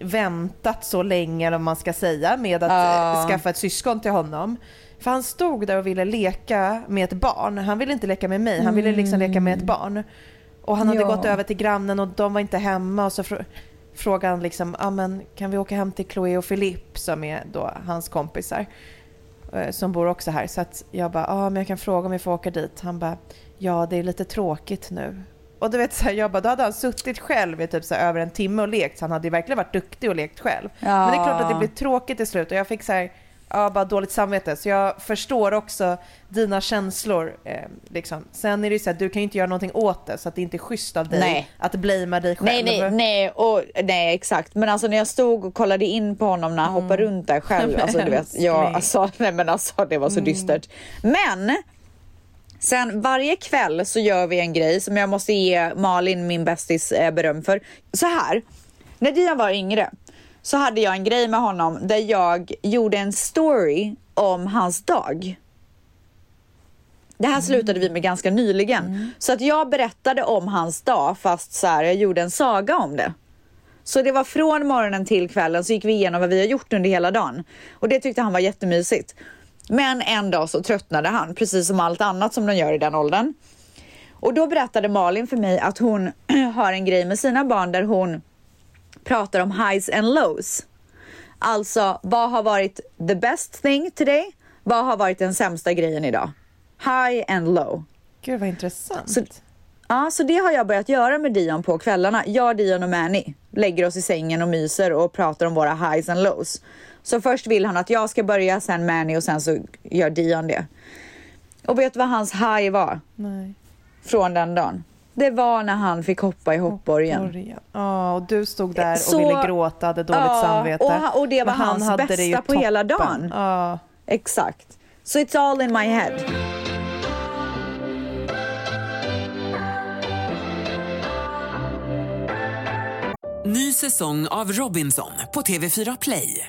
väntat så länge, eller man ska säga, med att Ja. skaffa ett syskon till honom. För han stod där och ville leka med ett barn. Han ville inte leka med mig, han ville liksom leka med ett barn. Och han hade Ja. gått över till grannen och de var inte hemma och så frå- frågade han liksom, ah, men kan vi åka hem till Chloe och Philippe som är då hans kompisar eh, som bor också här. Så att jag bara, ah, men jag kan fråga om vi får åka dit. Han bara, ja det är lite tråkigt nu. Och du vet så här, jag bara, då hade han suttit själv i typ så här, över en timme och lekt. Så han hade ju verkligen varit duktig och lekt själv. Ja. Men det är klart att det blir tråkigt till slut och jag fick så här, ja bara dåligt samvete. Så jag förstår också dina känslor. Eh, liksom. Sen är det ju så här, du kan ju inte göra någonting åt det så att det inte är schysst av dig Nej. att blamea dig själv. Nej, nej, nej, och, nej, exakt. Men alltså när jag stod och kollade in på honom när han hoppade runt där själv. Alltså, du vet, ja, älskling. alltså, nej, men alltså, det var så dystert. Men sen varje kväll så gör vi en grej som jag måste ge Malin, min bästis, eh, beröm för. Så här, när Dian var yngre så hade jag en grej med honom där jag gjorde en story om hans dag. Det här slutade vi med ganska nyligen. Så att jag berättade om hans dag fast så här, jag gjorde en saga om det. Så det var från morgonen till kvällen så gick vi igenom vad vi har gjort under hela dagen. Och det tyckte han var jättemysigt. Men en dag så tröttnade han, precis som allt annat som de gör i den åldern. Och då berättade Malin för mig att hon har en grej med sina barn där hon pratar om highs and lows. Alltså, vad har varit the best thing today? Vad har varit den sämsta grejen idag? High and low. Gud vad intressant. Så, ja, så det har jag börjat göra med Dion på kvällarna. Jag, Dion och Manny lägger oss i sängen och myser och pratar om våra highs and lows. Så först vill han att jag ska börja, sen Manny och sen så gör Dion det. Och vet du vad hans high var Nej. från den dagen? Det var när han fick hoppa i hoppborgen. Borgen. Ja, och du stod där och Så- ville gråta, hade dåligt Ja, samvete. och ha- och det var han hans hade bästa på hela dagen. Ja. Exakt. So it's all in my head. Ny säsong av Robinson på TV4 Play.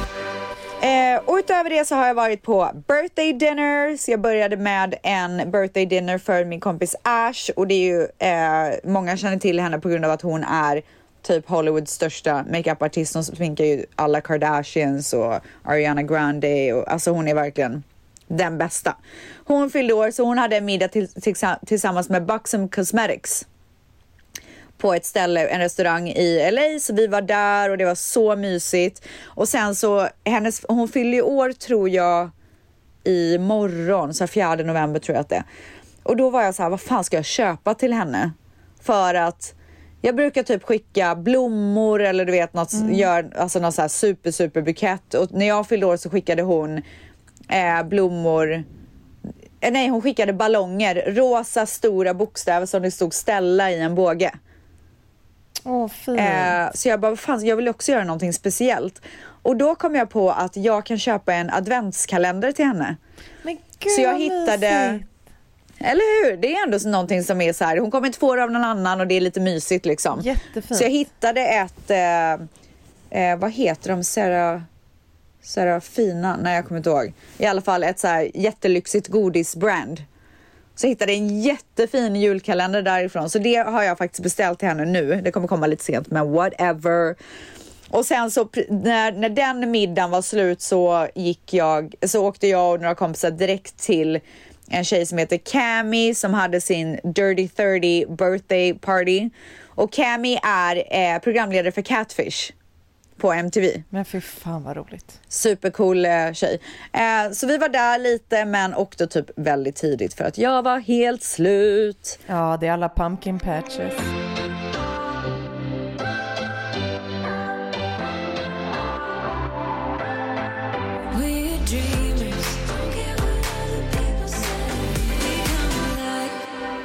Eh, och utöver det så har jag varit på birthday dinners. Jag började med en birthday dinner för min kompis Ash och det är ju eh, många känner till henne på grund av att hon är typ Hollywoods största makeupartist. Hon sminkar ju alla Kardashians och Ariana Grande och alltså hon är verkligen den bästa. Hon fyllde år så hon hade en middag till, till, tillsammans med Buxom Cosmetics på ett ställe, en restaurang i LA, så vi var där och det var så mysigt. Och sen så, hennes, hon fyller ju år tror jag i morgon, så 4 november tror jag att det är. Och då var jag så här, vad fan ska jag köpa till henne? För att jag brukar typ skicka blommor eller du vet något, mm. gör, alltså någon så här super super bukett. Och när jag fyllde år så skickade hon eh, blommor eh, Nej, hon skickade ballonger, rosa stora bokstäver som det stod Stella i en båge. Fint. Eh, så jag bara, fan, jag vill också göra någonting speciellt. Och då kom jag på att jag kan köpa en adventskalender till henne. Men gud, så jag hittade... Mysigt. Eller hur? Det är ändå någonting som är så här, hon kommer inte få det av någon annan och det är lite mysigt liksom. Jättefint. Så jag hittade ett, eh, eh, vad heter de, Sarah, Sarah Fina? Nej jag kommer inte ihåg. I alla fall ett så här jättelyxigt godisbrand. Så jag hittade en jättefin julkalender därifrån. Så det har jag faktiskt beställt till henne nu. Det kommer komma lite sent, men whatever. Och sen så när, när den middagen var slut så gick jag, så åkte jag och några kompisar direkt till en tjej som heter Cami som hade sin Dirty 30 birthday party. Och Cami är eh, programledare för Catfish på MTV. Men fy fan vad roligt. Supercool eh, tjej. Eh, så vi var där lite men åkte typ väldigt tidigt för att jag var helt slut. Ja, det är alla pumpkin patches.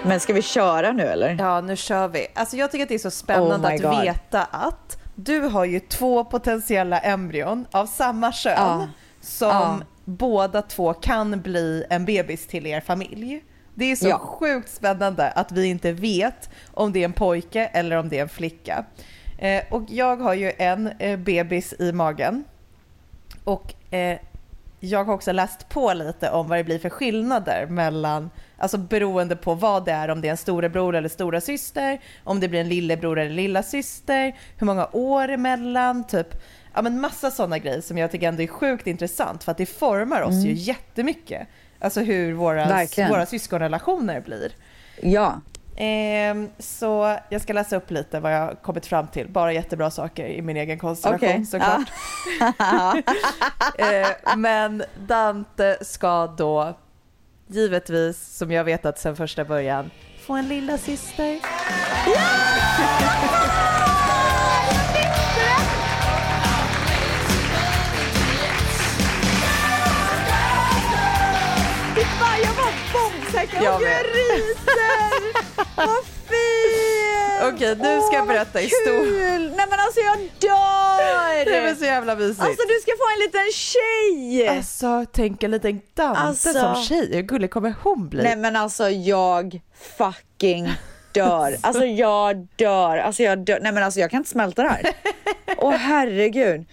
Men ska vi köra nu eller? Ja, nu kör vi. Alltså jag tycker att det är så spännande Oh att God. veta att du har ju två potentiella embryon av samma kön Ja. som Ja. båda två kan bli en bebis till er familj. Det är så Ja. sjukt spännande att vi inte vet om det är en pojke eller om det är en flicka. Eh, och jag har ju en eh, bebis i magen. Och eh, jag har också läst på lite om vad det blir för skillnader mellan, alltså beroende på vad det är, om det är en storebror eller stora syster, om det blir en lillebror eller lilla syster, hur många år emellan, typ, ja men massa sådana grejer som jag tycker ändå är sjukt intressant för att det formar oss ju jättemycket. Alltså hur våra, Verkligen. våra syskonrelationer blir. Ja. Ehm, så jag ska läsa upp lite vad jag har kommit fram till. Bara jättebra saker i min egen konstellation Okej. såklart. Eh, men Dante ska då givetvis, som jag vetat sedan första början, få en lilla syster. Fan, jag var bombsäker. Jag jag ryser! Okej, nu ska jag berätta historien. kul! Nej men alltså jag dör! Det är så jävla mysigt. Alltså du ska få en liten tjej! Alltså, tänk en liten Dante Alltså. som tjej. Hur gullig kommer hon bli? Nej men alltså jag fucking dör. Alltså jag dör. Alltså jag dör. Nej men alltså jag kan inte smälta det här. Åh herregud.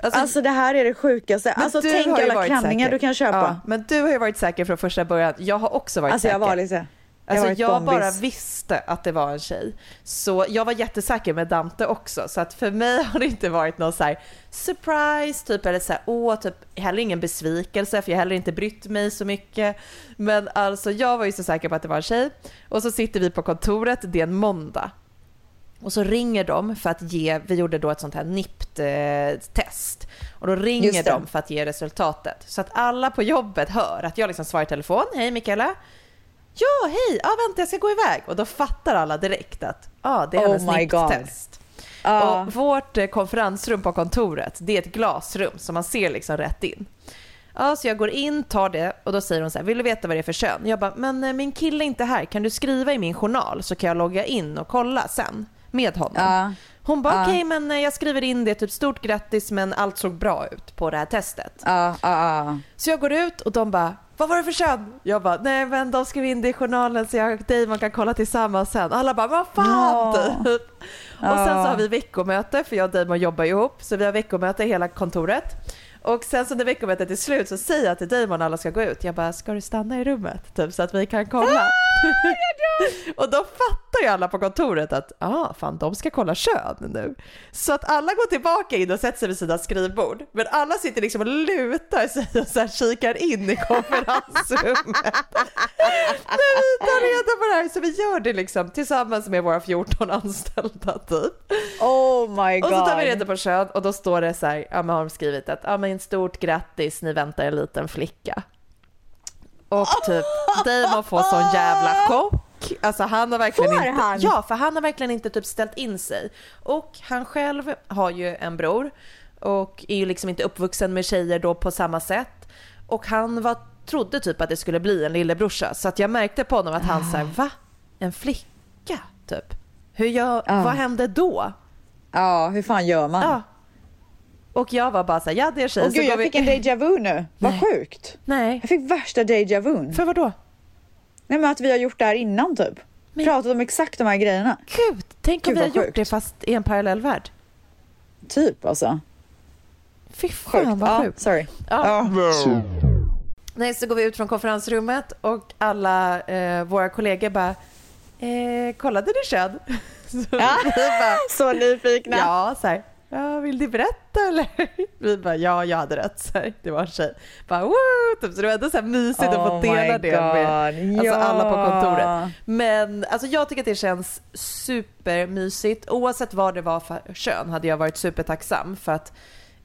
Alltså, Alltså det här är det sjukaste. Alltså tänk alla klänningar säker. du kan köpa. Ja, men du har ju varit säker från första början. Jag har också varit Alltså säker. jag var lite... Jag, Alltså jag bombis. bara visste att det var en tjej. Så jag var jättesäker med Dante också. Så att för mig har det inte varit någon så här surprise, typ eller så här, åh, typ heller ingen besvikelse för jag har heller inte brytt mig så mycket. Men alltså jag var ju så säker på att det var en tjej. Och så sitter vi på kontoret, det är en måndag. Och så ringer de för att ge, vi gjorde då ett sånt här NIPT-test. Och då ringer de för att ge resultatet. Så att alla på jobbet hör att jag liksom svarar i telefon, hej Mikaela. Ja, hej, ja vänta jag ska gå iväg. Och då fattar alla direkt att ja, det är Oh hennes God. NIPT-test. Ja. Och vårt eh, konferensrum på kontoret, det är ett glasrum så man ser liksom rätt in. Ja, så jag går in, tar det och då säger hon så här, vill du veta vad det är för kön? Jag bara, men eh, min kille är inte här, kan du skriva i min journal så kan jag logga in och kolla sen med honom. Ja. Hon bara, Ja. okej men eh, jag skriver in det, typ stort grattis men allt såg bra ut på det här testet. Ja, ja, ja. Så jag går ut och de bara, vad var det för kön? Jag bara, nej men de skrev in det i journalen så jag och Damon kan kolla tillsammans sen. Alla bara, vad fan Ja. Och sen så har vi veckomöte, för jag och Damon jobbar ihop, så vi har veckomöte i hela kontoret. Och sen så när veckomötet är slut så säger jag till Damon när alla ska gå ut, jag bara, ska du stanna i rummet? Typ så att vi kan kolla. och då fattar ju alla på kontoret att, ah, fan de ska kolla kön nu. Så att alla går tillbaka in och sätter sig vid sina skrivbord. Men alla sitter liksom och lutar sig och så här kikar in i konferensrummet. när vi tar reda på det här. Så vi gör det liksom tillsammans med våra 14 anställda typ. Oh my Och god. så tar vi reda på kön och då står det så här, ja men har de skrivit att, ja men stort grattis, ni väntar en liten flicka. Och typ, Damon får sån jävla chock. Alltså han har verkligen Får inte, han? ja för han har verkligen inte typ ställt in sig. Och han själv har ju en bror och är ju liksom inte uppvuxen med tjejer då på samma sätt. Och han var, trodde typ att det skulle bli en lillebrorsa så att jag märkte på honom att han såhär, va? En flicka? Typ. Hur gör, Ah. vad hände då? Ja, hur fan gör man? Ja. Och jag var bara såhär, ja det är tjej. Åh så gud, jag vi- fick en deja vu nu. Vad sjukt. Nej, Jag fick värsta deja vu. för vad då? Nej men att vi har gjort det här innan typ. Men- Pratat om exakt de här grejerna. Gud, tänk om Gud, vi har vad gjort sjukt. det fast i en parallell värld. Typ alltså. Fy Sjukt. fan vad Ja, sjukt. sorry. Ja. Ja. Nej, så går vi ut från konferensrummet och alla eh, våra kollegor bara, eh, kollade du kön? Så vi bara, Så nyfikna. ja, så här, ja, vill du berätta eller? Vi bara, ja, jag hade rätt. Så här, det var en tjej. Bara, Woo! Typ, så det var ändå så mysigt att Oh få dela my det med alltså, Ja. alla på kontoret. Men alltså, jag tycker att det känns supermysigt. Oavsett vad det var för kön hade jag varit supertacksam för att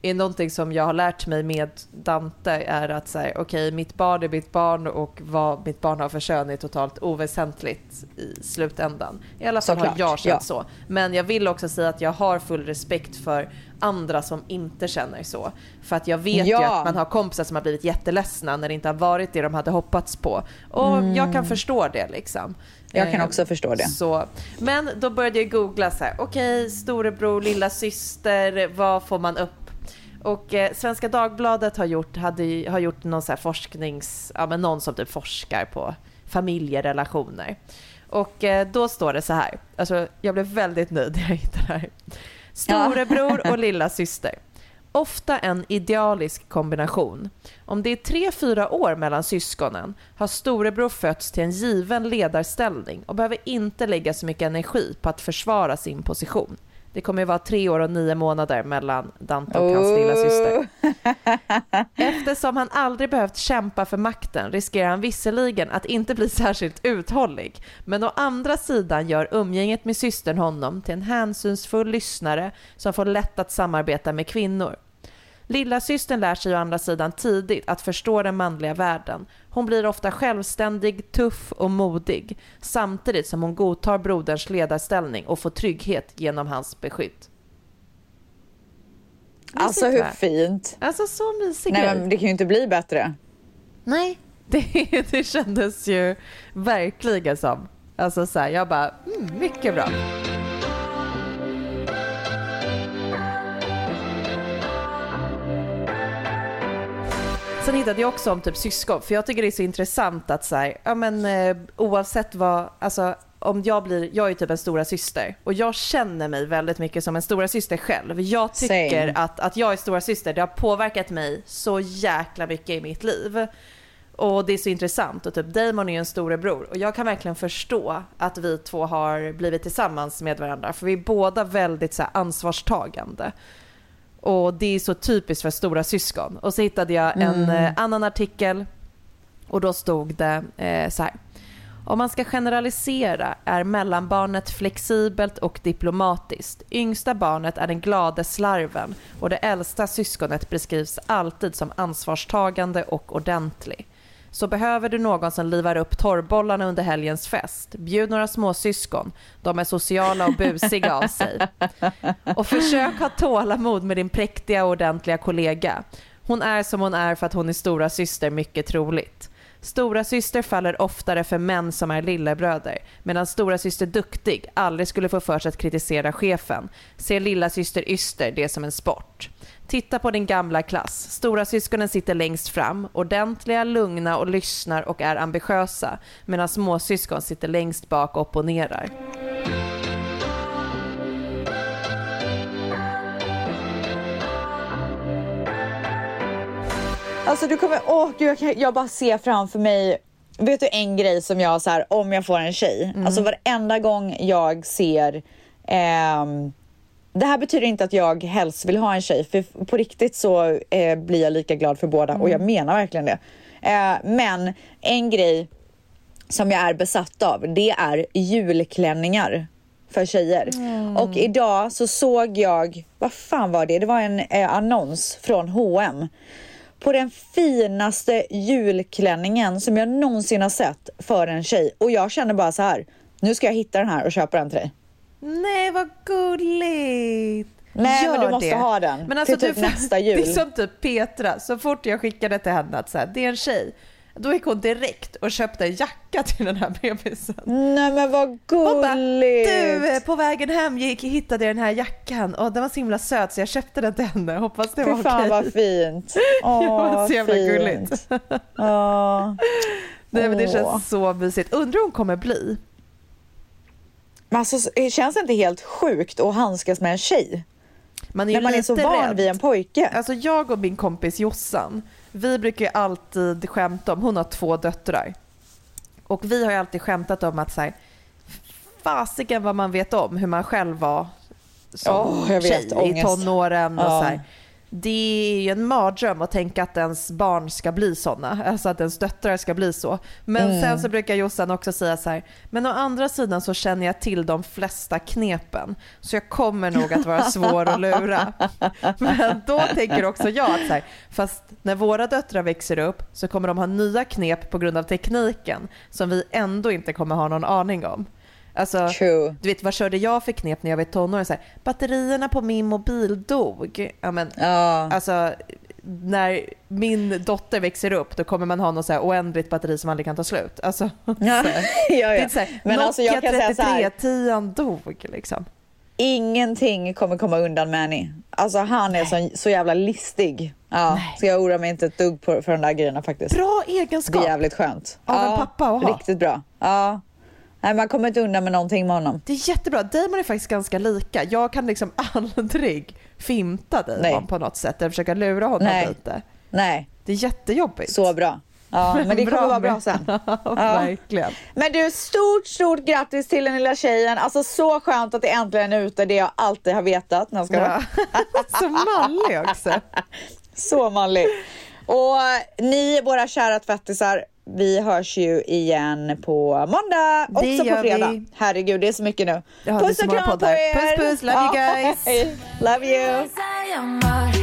är någonting som jag har lärt mig med Dante är att säga okej, mitt barn är mitt barn och vad mitt barn har för kön är totalt oväsentligt i slutändan. I alla fall har Såklart, jag känt ja. så. Men jag vill också säga att jag har full respekt för andra som inte känner så. För att jag vet ju Ja. att man har kompisar som har blivit jätteledsna när det inte har varit det de hade hoppats på. Och jag kan förstå det liksom. Mm. Jag kan Eh, också förstå det. Så, men då började jag googla så här, okej, storebror, lilla syster, vad får man upp? Och eh, Svenska Dagbladet har gjort, hade, har gjort någon så här forsknings, ja men någon som typ forskar på familjerelationer. Och eh, då står det så här, alltså jag blev väldigt nöjd när jag hittade det här. Storebror och lilla syster. Ofta en idealisk kombination. Om det är tre, fyra år mellan syskonen har storebror fötts till en given ledarställning och behöver inte lägga så mycket energi på att försvara sin position. Det kommer ju vara tre år och nio månader mellan Dante och hans lilla syster. Eftersom han aldrig behövt kämpa för makten riskerar han visserligen att inte bli särskilt uthållig, men å andra sidan gör umgänget med systern honom till en hänsynsfull lyssnare som får lätt att samarbeta med kvinnor. Lilla systern lär sig å andra sidan tidigt att förstå den manliga världen. Hon blir ofta självständig, tuff och modig samtidigt som hon godtar broderns ledarställning och får trygghet genom hans beskydd. Alltså hur va? fint. Alltså så mysig Nej men det kan ju inte bli bättre. Nej, det, det kändes ju verkligen som. Alltså så här, jag bara, mm, mycket bra. Sen hittade jag också om typ syskon, för jag tycker det är så intressant att så här, ja men eh, oavsett vad, alltså om jag blir, jag är typ en stora syster och jag känner mig väldigt mycket som en stora syster själv. Jag tycker Same. att, att jag är stora syster, det har påverkat mig så jäkla mycket i mitt liv. Och det är så intressant och typ Damon är ju en storebror och jag kan verkligen förstå att vi två har blivit tillsammans med varandra för vi är båda väldigt så ansvarstagande. Och det är så typiskt för stora syskon. Och så hittade jag en eh, annan artikel och då stod det eh, så här. Om man ska generalisera är mellanbarnet flexibelt och diplomatiskt. Yngsta barnet är den glade slarven och det äldsta syskonet beskrivs alltid som ansvarstagande och ordentlig. Så behöver du någon som livar upp torrbollarna under helgens fest. Bjud några småsyskon. De är sociala och busiga av sig. Och försök ha tålamod med din präktiga och ordentliga kollega. Hon är som hon är för att hon är stora syster mycket troligt. Stora syster faller oftare för män som är lillebröder, medan stora syster Duktig aldrig skulle få för sig att kritisera chefen. Ser lilla syster Yster det som en sport. Titta på din gamla klass. Stora syskonen sitter längst fram, ordentliga, lugna och lyssnar och är ambitiösa, medan småsyskon sitter längst bak och opponerar. Alltså du kommer, åh gud jag, kan, jag bara ser framför mig Vet du en grej som jag så här, om jag får en tjej, Mm. alltså varenda gång jag ser ehm, det här betyder inte att jag helst vill ha en tjej, för på riktigt så eh, blir jag lika glad för båda och jag Mm. menar verkligen det. Eh, men en grej som jag är besatt av, det är julklänningar för tjejer. Mm. Och idag så såg jag, vad fan var det? Det var en eh, annons från H&M på den finaste julklänningen som jag någonsin har sett för en tjej. Och jag känner bara så här, nu ska jag hitta den här och köpa den till dig. Nej, vad gulligt! Nej, men Gör du måste det. ha den Men alltså, till typ du, nästa jul. Det är som typ Petra, så fort jag skickade till henne att så här, det är en tjej, då gick hon direkt och köpte en jacka till den här bebisen. Nej men vad Hon bara, gulligt! du eh, på vägen hem gick, hittade jag den här jackan och den var så himla söt så jag köpte den till henne. Hoppas det var Fy fan okej. vad fint. Åh, ja, så jävla fint. gulligt. Ja. Nej men det Åh. känns så mysigt. Undrar hur hon kommer bli. Men alltså, det känns inte helt sjukt att handskas med en tjej? Man är När man är så van rädd. vid en pojke. Alltså jag och min kompis Jossan, vi brukar ju alltid skämta om, hon har två döttrar. Och vi har ju alltid skämtat om att så här, fasiken vad man vet om hur man själv var som Åh, jag vet, tjej i ångest. tonåren. Och Ja. så här. Det är ju en mardröm att tänka att ens barn ska bli såna, alltså att ens döttrar ska bli så. Men Mm. sen så brukar Jossan också säga så här, men å andra sidan så känner jag till de flesta knepen, så jag kommer nog att vara svår att lura. Men då tänker också jag att så här, fast när våra döttrar växer upp så kommer de ha nya knep på grund av tekniken som vi ändå inte kommer ha någon aning om. Alltså, True. du vet vad körde jag för knep när jag var tonåring? Så här, batterierna på min mobil dog. Ja, men, Ja. Alltså, när min dotter växer upp då kommer man ha något så här oändligt batteri som aldrig kan ta slut. Alltså, Ja, så här. ja, Det är ja. så här, Men Nokia alltså jag kan säga så här. 3310 dog liksom. Ingenting kommer komma undan Manny. Alltså han är så, så jävla listig. Ja, så jag oroar mig inte ett dugg på, för de där grejerna faktiskt. Bra Det är egenskap. jävligt skönt. Av en pappa att ha. Riktigt bra. Ja. Nej, man kommer inte undan med någonting med honom. Det är jättebra. Damon är faktiskt ganska lika. Jag kan liksom aldrig fimta Damon Nej. på något sätt eller försöka lura honom Nej. lite. Nej, Det är jättejobbigt. så bra. Ja, men det kommer vara bra sen. Ja, verkligen. Men du, stort, stort grattis till den lilla tjejen. Alltså så skönt att det äntligen är ute, det jag alltid har vetat. När jag ska Ja. Så mallig också. Så manlig. Och ni, våra kära tvättisar, vi hörs ju igen på måndag, Det också på gör fredag. vi. Herregud, det är så mycket nu. Det puss och kram på er! Puss, puss. Love you guys. Love you!